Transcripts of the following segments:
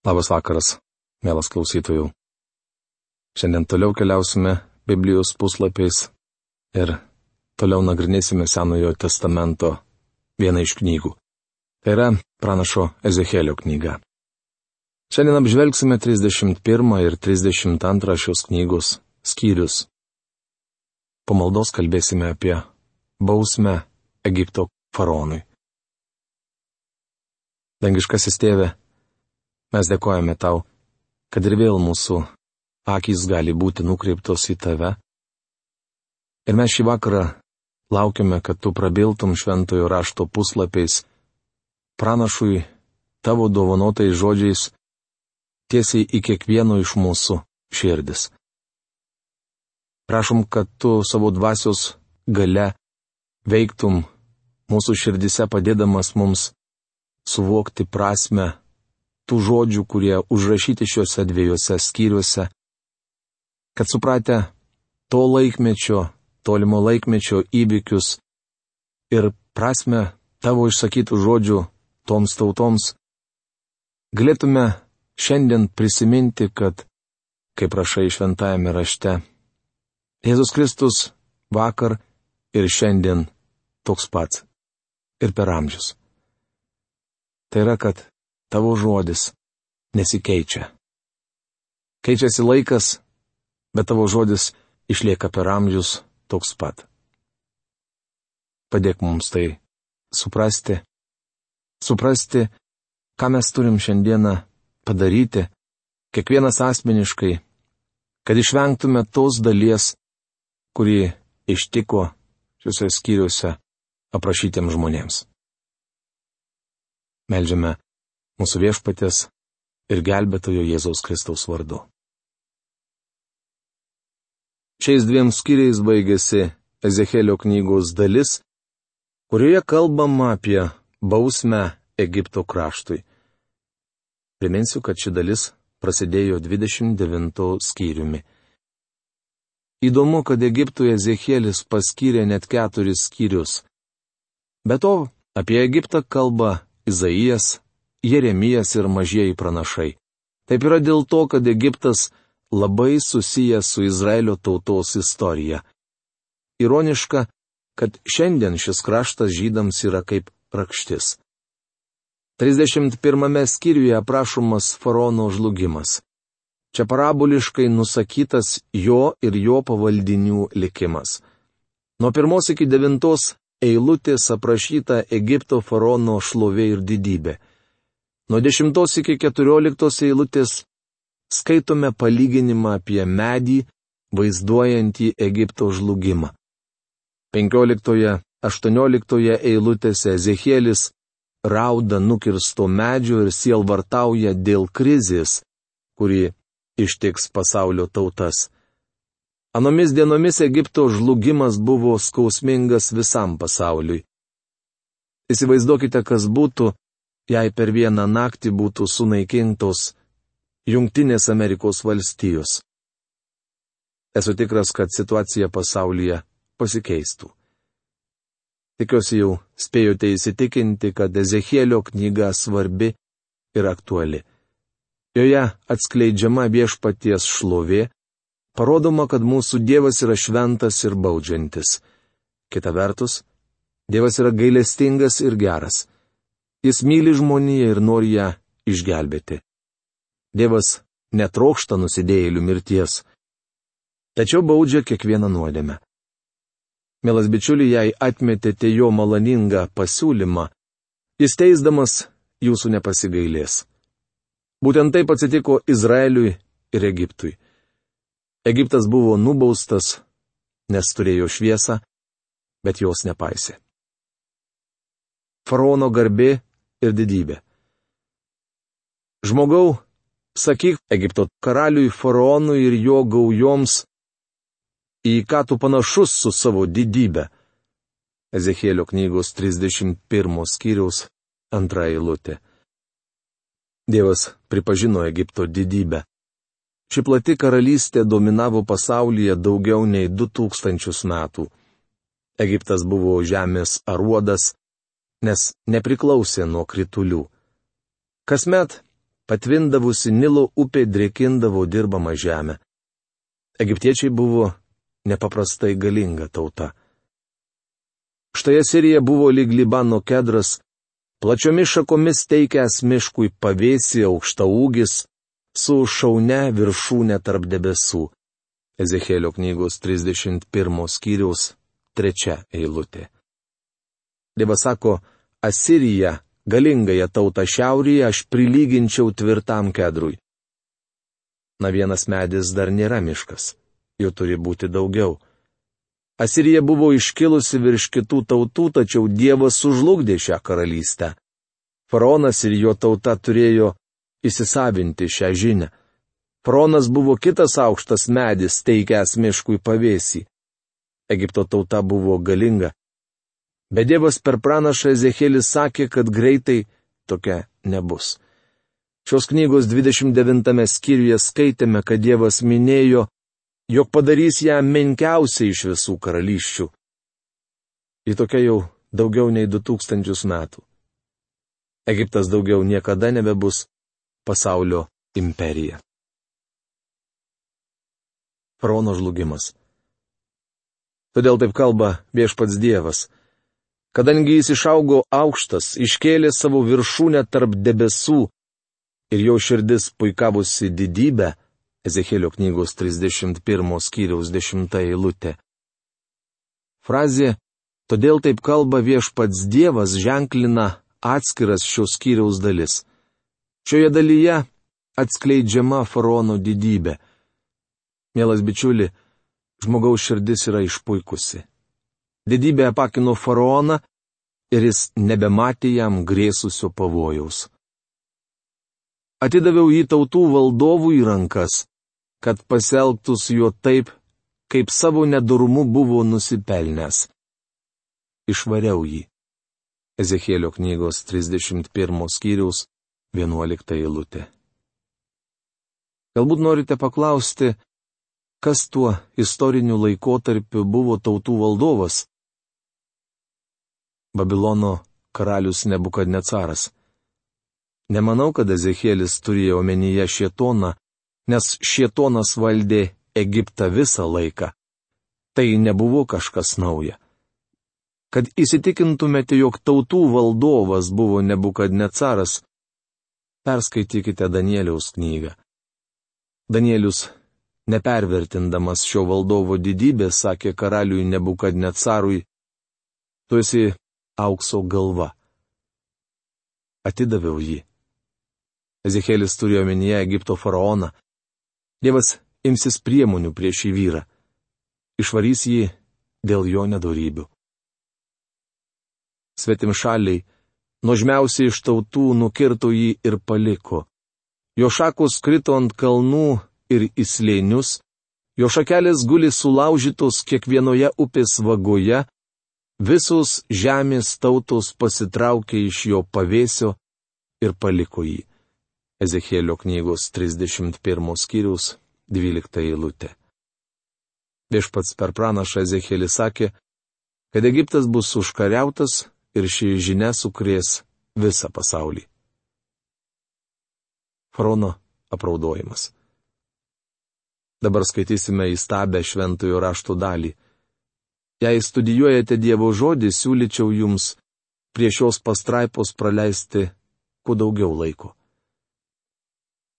Labas vakaras, mielas klausytojų. Šiandien toliau keliausime Biblijos puslapiais ir toliau nagrinėsime Senojo testamento vieną iš knygų. Tai yra pranašo Ezekėlio knyga. Šiandien apžvelgsime 31 ir 32 šios knygos skyrius. Po maldos kalbėsime apie bausmę Egipto faraonui. Dangiškasis tėve, mes dėkojame tau, kad ir vėl mūsų akys gali būti nukreiptos į tave. Ir mes šį vakarą laukiame, kad tu prabiltum šventojo rašto puslapiais, pranašui tavo dovanotais žodžiais, tiesiai į kiekvieno iš mūsų širdis. Prašom, kad tu savo dvasios gale veiktum mūsų širdise padėdamas mums suvokti prasme tų žodžių, kurie užrašyti šiuose dviejose skyriuose, kad supratę to laikmečio, tolimo laikmečio įvykius ir prasme tavo išsakytų žodžių toms tautoms, galėtume šiandien prisiminti, kad, kaip prašai šventajame rašte, Jėzus Kristus vakar ir šiandien toks pats ir per amžius. Tai yra, kad tavo žodis nesikeičia. Keičiasi laikas, bet tavo žodis išlieka per amžius toks pat. Padėk mums tai suprasti, suprasti, ką mes turim šiandieną padaryti, kiekvienas asmeniškai, kad išvengtume tos dalies, kuri ištiko šiuose skyriuose aprašytiems žmonėms. Meldžiame mūsų viešpatės ir gelbėtojo Jėzaus Kristaus vardu. Šiais dviem skyriais baigėsi Ezekėlio knygos dalis, kurioje kalbama apie bausmę Egipto kraštui. Priminsiu, kad ši dalis prasidėjo 29 skyriumi. Įdomu, kad Egiptui Ezekėlis paskyrė net keturis skyrius. Be to, apie Egiptą kalba Izaijas, Jeremijas ir mažieji pranašai. Taip yra dėl to, kad Egiptas labai susijęs su Izraelio tautos istorija. Ironiška, kad šiandien šis kraštas žydams yra kaip rakštis. 31 skyriuje aprašomas faraono žlugimas. Čia paraboliškai nusakytas jo ir jo pavaldinių likimas. Nuo pirmos iki devintos eilutės aprašyta Egipto faraono šlovė ir didybė. Nuo dešimtos iki keturioliktos eilutės skaitome palyginimą apie medį, vaizduojantį Egipto žlugimą. 15-18 eilutėse Ezekielis rauda nukirsto medžio ir sielvartauja dėl krizės, kuri ištiks pasaulio tautas. Anomis dienomis Egipto žlugimas buvo skausmingas visam pasauliui. Įsivaizduokite, kas būtų, jei per vieną naktį būtų sunaikintos Junktinės Amerikos valstijos. Esu tikras, kad situacija pasaulyje pasikeistų. Tikiuosi jau spėjote įsitikinti, kad Ezechielio knyga svarbi ir aktuali. Joje atskleidžiama viešpaties šlovė, parodoma, kad mūsų Dievas yra šventas ir baudžiantis. Kita vertus, Dievas yra gailestingas ir geras. Jis myli žmoniją ir nori ją išgelbėti. Dievas netrokšta nusidėjėlių mirties, tačiau baudžia kiekvieną nuodėmę. Mielas bičiuli, jei atmetėte jo maloningą pasiūlymą, jis teisdamas jūsų nepasigailės. Būtent taip atsitiko Izraeliui ir Egiptui. Egiptas buvo nubaustas, nes turėjo šviesą, bet jos nepaisė. Faraono garbė ir didybė. Žmogau, Sakyk Egipto karaliui faraonui ir jo gaujoms, į ką tu panašus su savo didybė. Ezekėlio knygos 31 skyriaus antra eilutė. Dievas pripažino Egipto didybę. Ši plati karalystė dominavo pasaulyje daugiau nei 2000 metų. Egiptas buvo žemės aruodas, nes nepriklausė nuo kritulių. Kasmet patvindavusi Nilo upė drėkindavo dirbamą žemę. Egiptiečiai buvo nepaprastai galinga tauta. Štai Asirija buvo lyg Libano kedras, plačiomis šakomis teikęs miškui pavėsi aukšta ūgis, su šaune viršūne tarp debesų. Ezekėlio knygos 31 skyriaus trečia eilutė. Dievas sako, Asirija galingąją tautą šiaurėje aš prilyginčiau tvirtam kedrui. Na vienas medis dar nėra miškas, jų turi būti daugiau. Asirija buvo iškilusi virš kitų tautų, tačiau Dievas sužlugdė šią karalystę. Faraonas ir jo tauta turėjo įsisavinti šią žinią. Faraonas buvo kitas aukštas medis, teikęs miškui pavėsį. Egipto tauta buvo galinga, Bet Dievas per pranašą Ezekėlį sakė, kad greitai tokia nebus. Šios knygos 29 skyriuje skaitėme, kad Dievas minėjo, jog padarys ją menkiausiai iš visų karalysčių. Ji tokia jau daugiau nei 2000 metų. Egiptas daugiau niekada nebebus pasaulio imperija. Frono žlugimas. Todėl taip kalba viešpats Dievas kadangi jis išaugo aukštas, iškėlė savo viršūnę tarp debesų ir jo širdis puikavusi didybę, Ezekėlio knygos 31 skyriaus 10 eilutė. Frazė Todėl taip kalba viešpats Dievas ženklina atskiras šios skyriaus dalis. Šioje dalyje atskleidžiama faraono didybė. Mielas bičiuli, žmogaus širdis yra išpuikusi. Didybė apakino faraoną ir jis nebematė jam grėsusio pavojaus. Atidaviau jį tautų valdovų į rankas, kad pasielgtų su juo taip, kaip savo nedurumu buvo nusipelnęs. Išvariau jį. Ezekėlio knygos 31 skyriaus 11 eilutė. Galbūt norite paklausti, kas tuo istoriniu laikotarpiu buvo tautų valdovas? Babilono karalius Nebukadnecaras. Nemanau, kad Ezekielis turėjo omenyje šietoną, nes šietonas valdė Egiptą visą laiką. Tai nebuvo kažkas nauja. Kad įsitikintumėte, jog tautų valdovas buvo Nebukadnecaras, perskaitykite Danieliaus knygą. Danielius, nepervertindamas šio valdovo didybės, sakė karaliui Nebukadnecarui, tu esi aukso galva. Atidaviau jį. Ezekėlis turėjo omenyje Egipto faraoną. Dievas imsis priemonių prieš šį vyrą. Išvarys jį dėl jo nedorybių. Svetim šaliai, nuožmiausiai iš tautų nukirto jį ir paliko. Jo šakos krito ant kalnų ir įslėnius, jo šakelės guli sulaužytos kiekvienoje upės vagoje, Visos žemės tautos pasitraukė iš jo pavėsio ir paliko jį. Ezekėlio knygos 31 skyrius 12 eilutė. Viešpats per pranašą Ezekėlį sakė, kad Egiptas bus užkariautas ir ši žinia sukrės visą pasaulį. Frono apraudojimas. Dabar skaitysime įstabę šventojo rašto dalį. Jei studijuojate Dievo žodį, siūlyčiau jums prie šios pastraipos praleisti kuo daugiau laiko.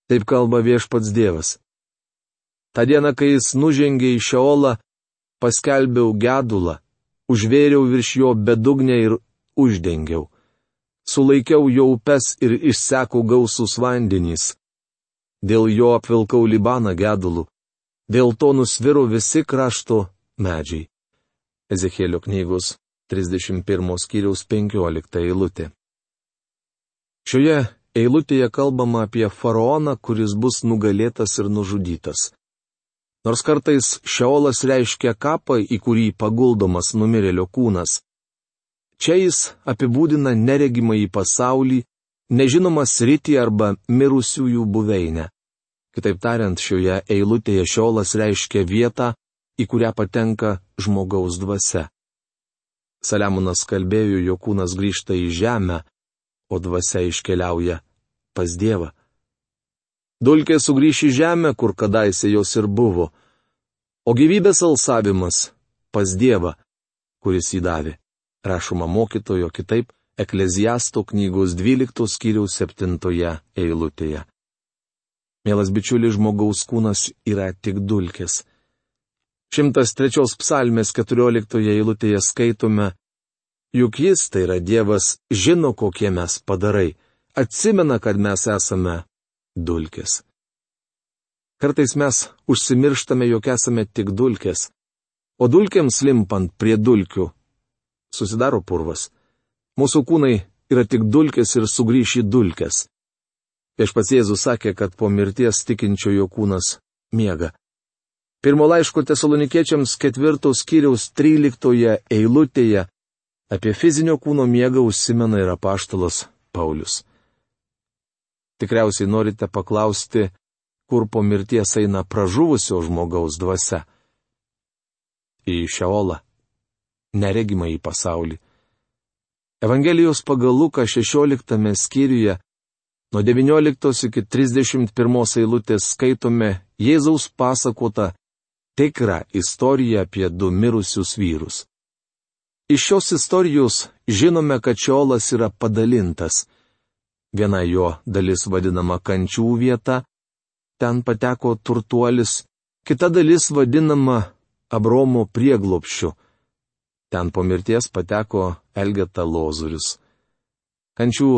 Taip kalba viešpats Dievas. Ta diena, kai jis nužengė į Šeolą, paskelbiau gedulą, užvėriau virš jo bedugnę ir uždengiau. Sulaikiau jo upes ir išseko gausus vandenys. Dėl jo apvilkau Libaną gedulų, dėl to nusviro visi krašto medžiai. Ezekėlio knygos 31 skyriaus 15 eilutė. Šioje eilutėje kalbama apie faraoną, kuris bus nugalėtas ir nužudytas. Nors kartais šeolas reiškia kapą, į kurį paguldomas numirėlio kūnas. Čia jis apibūdina neregimą į pasaulį, nežinomą sritį arba mirusiųjų buveinę. Kitaip tariant, šioje eilutėje šiolas reiškia vietą, į kurią patenka žmogaus dvasia. Saliamonas kalbėjo, jo kūnas grįžta į žemę, o dvasia iškeliauja pas Dievą. Dulkė sugrįš į žemę, kur kadaise jos ir buvo. O gyvybės alsavimas pas Dievą, kuris jį davė. Rašoma mokytojo kitaip Ekleziasto knygos 12 skyriaus 7 eilutėje. Mielas bičiulis, žmogaus kūnas yra tik dulkės. 103 psalmės 14 eilutėje skaitome, juk jis, tai yra Dievas, žino, kokie mes padarai, atsimena, kad mes esame dulkės. Kartais mes užsimirštame, jog esame tik dulkės, o dulkėms limpant prie dulkių susidaro purvas. Mūsų kūnai yra tik dulkės ir sugrįš į dulkės. Viešpats Jėzus sakė, kad po mirties tikinčiojo kūnas miega. Pirmo laiško tesalonikiečiams ketvirtos skyriaus tryliktoje eilutėje apie fizinio kūno miegą užsimena ir apaštalas Paulius. Tikriausiai norite paklausti, kur po mirties eina pražuvusio žmogaus dvasia. Į Šeolą neregimą į pasaulį. Evangelijos pagal Luką 16 skyriuje nuo 19 iki 31 eilutės skaitome Jėzaus pasakotą tikrą istoriją apie du mirusius vyrus. Iš šios istorijos žinome, kad Šiolas yra padalintas. Viena jo dalis vadinama kančių vieta, ten pateko turtuolis, kita dalis vadinama Abromo prieglopščiu Ten po mirties pateko Elgeta Lozorius. Kančių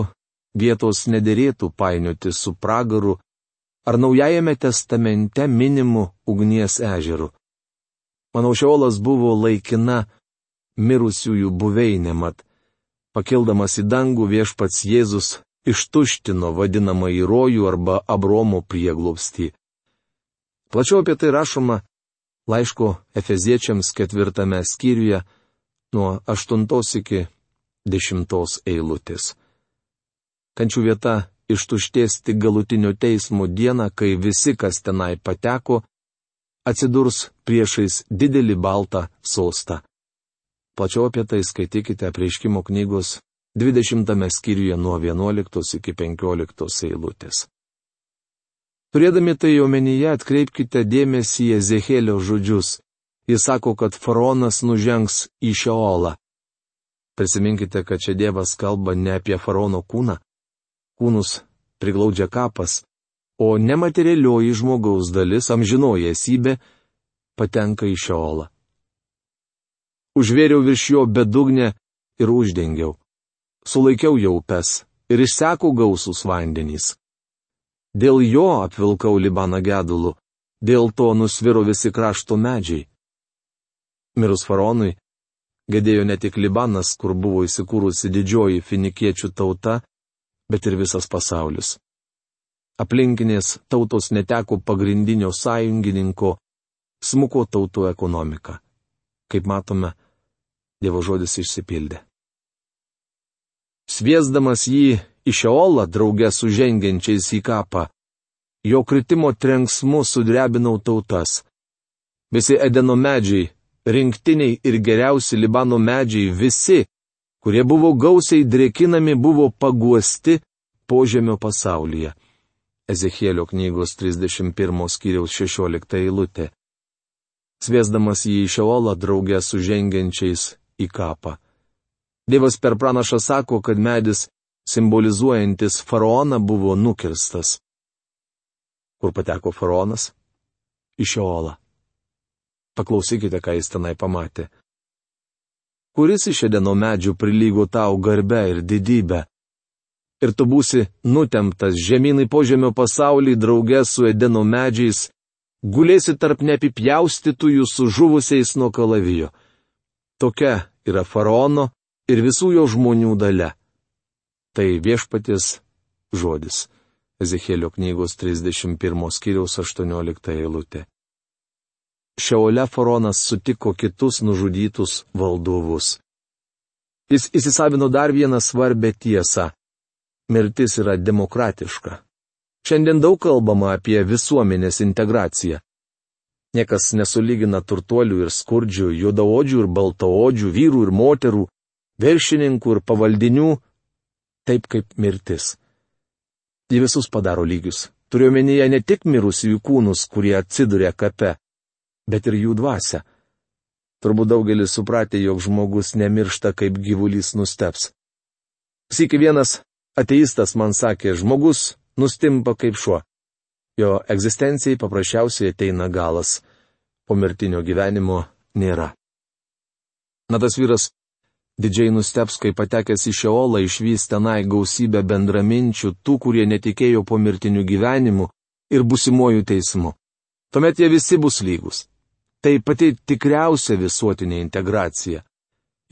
vietos nederėtų painioti su pragaru ar Naujajame testamente minimu ugnies ežeru. Manau, šiolas buvo laikina mirusiųjų buveinė mat. Pakildamas į dangų viešpats Jėzus ištuštino vadinamą įrojų arba Abromo prieglobstį. Plačiau apie tai rašoma laiško Efeziečiams ketvirtame skyriuje nuo 8 iki 10 eilutės. Kančių vieta ištuštės tik galutinio teismo dieną, kai visi, kas tenai pateko, atsidurs priešais didelį baltą sostą. Plačiau apie tai skaitykite prieškimo knygos 20 skyriuje nuo 11 iki 15 eilutės. Turėdami tai omenyje atkreipkite dėmesį į Ezekėlio žodžius. Jis sako, kad faraonas nužengs į Šeolą. Prisiminkite, kad čia Dievas kalba ne apie faraono kūną. Kūnus priglaudžia kapas, o nematerialioji žmogaus dalis, amžinoji esybė, patenka į Šeolą. Užvėriau virš jo bedugnę ir uždengiau. Sulaikiau jau upes ir išseko gausus vandenys. Dėl jo apvilkau Libaną gedulu, dėl to nusviro visi krašto medžiai. Mirus faraonui, gedėjo ne tik Libanas, kur buvo įsikūrusi didžioji finikiečių tauta, bet ir visas pasaulis. Aplinkinės tautos neteko pagrindinio sąjungininko, smuko tautų ekonomika. Kaip matome, Dievo žodis išsipildė. Sviesdamas jį iš Eolą draugę su žengiančiais į kapą, jo kritimo trenksmu sudrebinau tautas. Visi Edeno medžiai rinktiniai ir geriausi Libano medžiai visi, kurie buvo gausiai drėkinami, buvo paguosti požemio pasaulyje. Ezekėlio knygos 31 skyriaus 16 eilutė. Sviesdamas jį į Šeolą draugę su žengiančiais į kapą. Dievas per pranašą sako, kad medis, simbolizuojantis faraoną, buvo nukirstas. Kur pateko faraonas? Į Šeolą. Paklausykite, ką jis tenai pamatė. Kuris iš Edeno medžių prilygo tau garbę ir didybę? Ir tu būsi nutemtas žemynai požemio pasaulį draugė su Edeno medžiais, gulėsi tarp neapipjaustytųjų sužuvusiais nuo kalavijo. Tokia yra faraono ir visų jo žmonių dalė. Tai viešpaties žodis. Ezekėlio knygos 31 skyriaus 18 eilutė. Šeole faraonas sutiko kitus nužudytus valdovus. Jis įsisavino dar vieną svarbę tiesą. Mirtis yra demokratiška. Šiandien daug kalbama apie visuomenės integraciją. Niekas nesulygina turtuolių ir skurdžių, juodaodžių ir baltaodžių, vyrų ir moterų, viršininkų ir pavaldinių, taip kaip mirtis. Ji visus padaro lygius, Turiuomenyje ne tik mirusiųjų kūnus, kurie atsiduria kape, bet ir jų dvasę. Turbūt daugelis supratė, jog žmogus nemiršta, kaip gyvulys nusteps. Sėki vienas ateistas man sakė, žmogus nustimpa kaip šuo. Jo egzistencijai paprasčiausiai ateina galas. Po mirtinio gyvenimo nėra. Na tas vyras didžiai nusteps, kai patekęs į Šeolą išvys tenai gausybę bendraminčių, tų, kurie netikėjo po mirtiniu gyvenimu ir busimuoju teismu. Tuomet jie visi bus lygus. Tai pati tikriausia visuotinė integracija.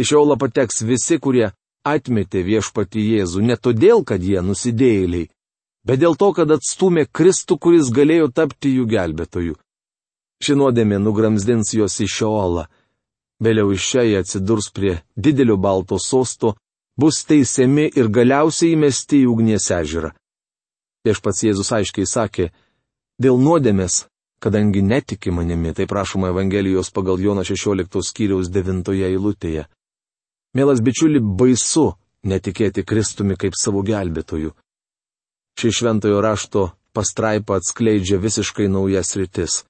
Iš Šeolą pateks visi, kurie atmetė viešpati Jėzų ne todėl, kad jie nusidėjėliai, bet dėl to, kad atstumė Kristų, kuris galėjo tapti jų gelbėtoju. Ši nuodėmė nugramzdins juos į Šeolą Vėliau iš čia jie atsidurs prie didelio balto sosto, bus teisiami ir galiausiai įmesti į ugnies ežerą. Viešpats Jėzus aiškiai sakė, dėl nuodėmės, kadangi netiki manimi, tai prašoma Evangelijos pagal Jono 16 skyriaus 9 eilutėje. Mielas bičiuli, baisu netikėti Kristumi kaip savo gelbėtoju. Ši šventojo rašto pastraipa atskleidžia visiškai naujas rytis.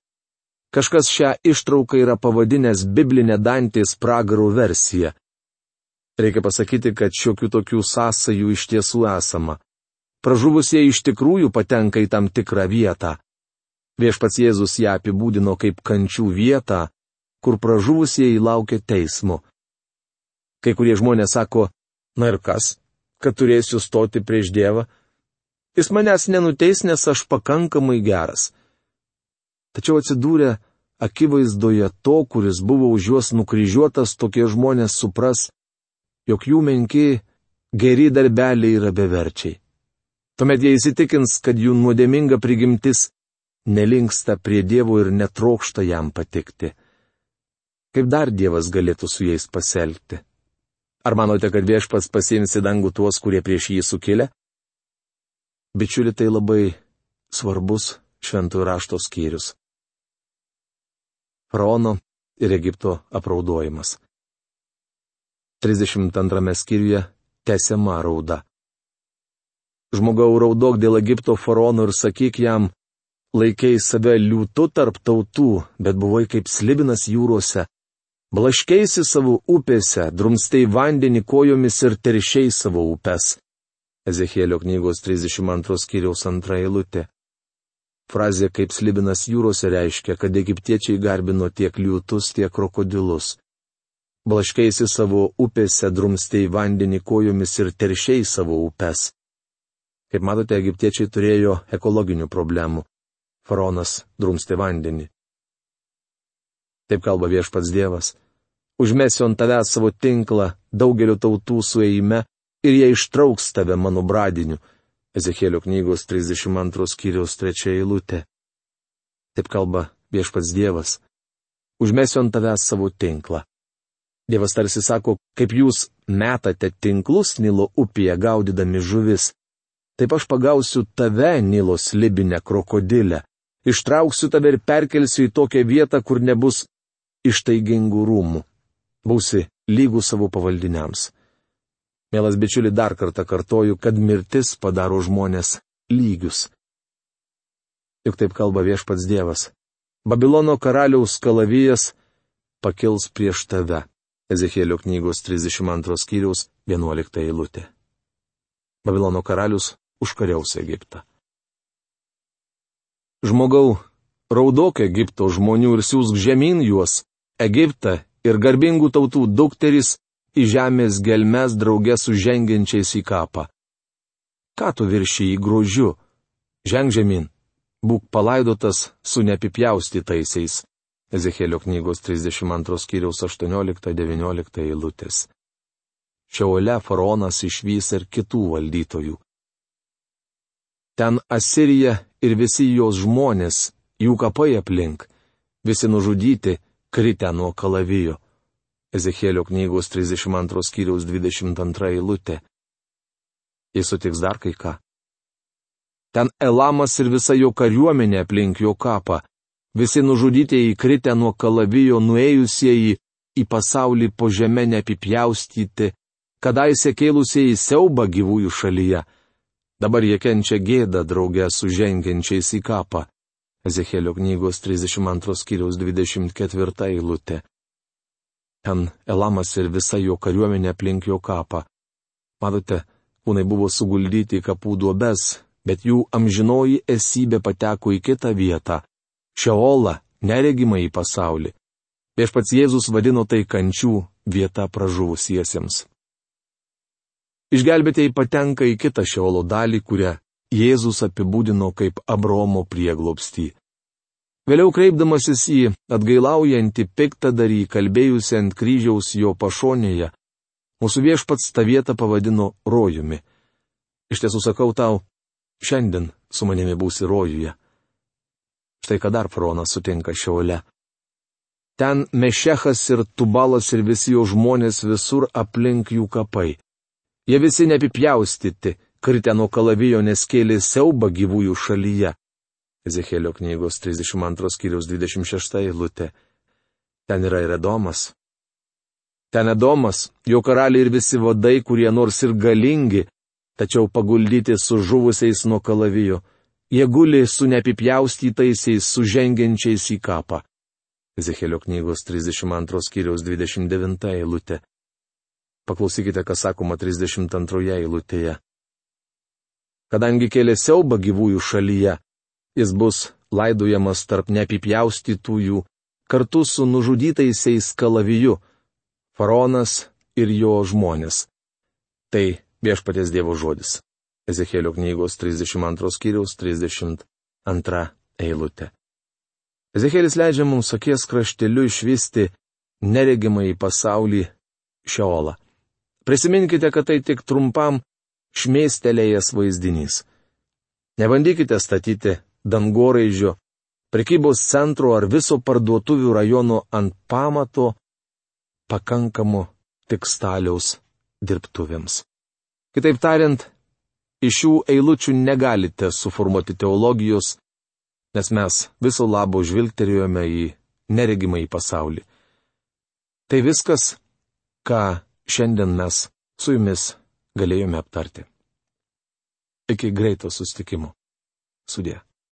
Kažkas šią ištrauką yra pavadinęs biblinė Dantės pragarų versija. Reikia pasakyti, kad šiokių tokių sąsajų iš tiesų esama. Pražuvusieji iš tikrųjų patenka į tam tikrą vietą. Viešpats Jėzus ją apibūdino kaip kančių vietą, kur pražuvusieji laukia teismo. Kai kurie žmonės sako, na ir kas, kad turėsiu stoti prieš Dievą? Jis manęs nenuteis, nes aš pakankamai geras. Tačiau atsidūrę akivaizdoje to, kuris buvo už juos nukryžiuotas, tokie žmonės supras, jog jų menki geri darbeliai yra beverčiai. Tuomet jie įsitikins, kad jų nuodėminga prigimtis nelinksta prie Dievo ir netrokšta jam patikti. Kaip dar Dievas galėtų su jais pasielgti? Ar manote, kad viešpats pasiims į dangų tuos, kurie prieš jį sukilė? Bičiuli, tai labai svarbus šventų rašto skyrius. Faraono ir Egipto apraudojimas. 32 skyriuje tęsiama rauda. Žmogau raudok dėl Egipto faraono ir sakyk jam, laikiai save liūtu tarp tautų, bet buvai kaip slibinas jūrose. Blaškeisi savo upėse, drumstai vandenį kojomis ir teršiai savo upes. Ezekėlio knygos 32 skyriaus antra eilutė. Frazė kaip slibinas jūrose reiškia, kad egiptiečiai garbino tiek liūtus, tiek krokodilus. Blaškėsi savo upėse, drumstei vandenį kojomis ir teršiai savo upes. Kaip matote, egiptiečiai turėjo ekologinių problemų. Faronas drumstė vandenį. Taip kalba viešpats Dievas. Užmesiu ant tavęs savo tinklą daugelio tautų sueime ir jie ištrauks tave mano bradiniu Ezekėlio knygos 32 skyriaus 3 eilutė. Taip kalba viešpats Dievas. Užmesiu ant tavęs savo tinklą. Dievas tarsi sako, kaip jūs metate tinklus Nilo upėje gaudydami žuvis. Taip aš pagausiu tave, Nilo slibinę krokodilę. Ištrauksiu tave ir perkelsiu į tokią vietą, kur nebus ištaigingų rūmų. Būsi lygų savo pavaldiniams. Mielas bičiuli, dar kartą kartoju, kad mirtis padaro žmonės lygius. Juk taip kalba viešpats Dievas. Babilono karaliaus kalavijas pakils prieš tave. Ezekėlio knygos 32 skyriaus 11 eilutė. Babilono karalius užkariaus Egiptą. Žmogau, raudok Egipto žmonių ir siūsk žemyn juos, Egiptą ir garbingų tautų dukteris į žemės gelmes draugę su žengiančiais į kapą. Ką tu viršį į grožiu? Ženg žemyn, būk palaidotas su neapipjaustytaisiais. Ezekėlio knygos 32 skyriaus 18-19 eilutės. Šiaule faraonas išvys ir kitų valdytojų. Ten Asirija ir visi jos žmonės, jų kapai aplink, visi nužudyti, kritę nuo kalavijo. Ezekėlio knygos 32 skyriaus 22 eilutė. Jis sutiks dar kai ką. Ten Elamas ir visa jo kariuomenė aplink jo kapą, visi nužudytieji kritę nuo kalavijo nuėjusieji į pasaulį po žemę neapipjaustyti, kadaise kėlusieji siaubą gyvųjų šalyje. Dabar jie kenčia gėdą draugę su žengiančiais į kapą. Ezekėlio knygos 32 skyriaus 24 eilutė. Ten Elamas ir visa jo kariuomenė aplink jo kapą. Matote, kūnai buvo suguldyti į kapų duobes, bet jų amžinoji esybė pateko į kitą vietą - Šeolą, neregimą į pasaulį. Viešpats Jėzus vadino tai kančių vieta pražuvusiesiems. Išgelbėtėjai patenka į kitą Šeolo dalį, kurią Jėzus apibūdino kaip Abromo prieglopstį. Vėliau kreipdamasis į atgailaujantį piktadarį kalbėjusi ant kryžiaus jo pašonėje, mūsų viešpats tą vietą pavadino rojumi. Iš tiesų sakau tau, šiandien su manimi būsi rojuje. Štai ką dar fronas sutinka šiaule. Ten Mešechas ir Tubalas ir visi jo žmonės visur aplink jų kapai. Jie visi neapipjaustyti, kritę nuo kalavijo neskėlė siauba gyvųjų šalyje. Ezekėlio knygos 32 skyriaus 26 eilutė. Ten yra ir Edomas. Ten Edomas, jo karaliai ir visi vadai, kurie nors ir galingi, tačiau paguldyti su žuvusiais nuo kalavijo. Jie guli su neapipjaustytaisiais, sužengiančiais į kapą. Ezekėlio knygos 32 skyriaus 29 eilutė. Paklausykite, kas sakoma 32 eilutėje. Kadangi kėlė siauba gyvųjų šalyje, Jis bus laidojamas tarp neapipjaustytųjų kartu su nužudytaisiais kalaviju - faraonas ir jo žmonės. Tai viešpatės Dievo žodis. Ezekėlio knygos 32 skyriaus 32 eilutė. Ezekėlis leidžia mums akies krašteliu išvysti neregimą į pasaulį Šeolą. Prisiminkite, kad tai tik trumpam šmėstelėjęs vaizdinys. Nebandykite statyti dangoraižio, prekybos centro ar viso parduotuvių rajono ant pamato pakankamo tik staliaus dirbtuvėms. Kitaip tariant, iš šių eilučių negalite suformuoti teologijos, nes mes viso labo žvilgterėjome į neregimą į pasaulį. Tai viskas, ką šiandien mes su jumis galėjome aptarti. Iki greito sustikimo. Sudė.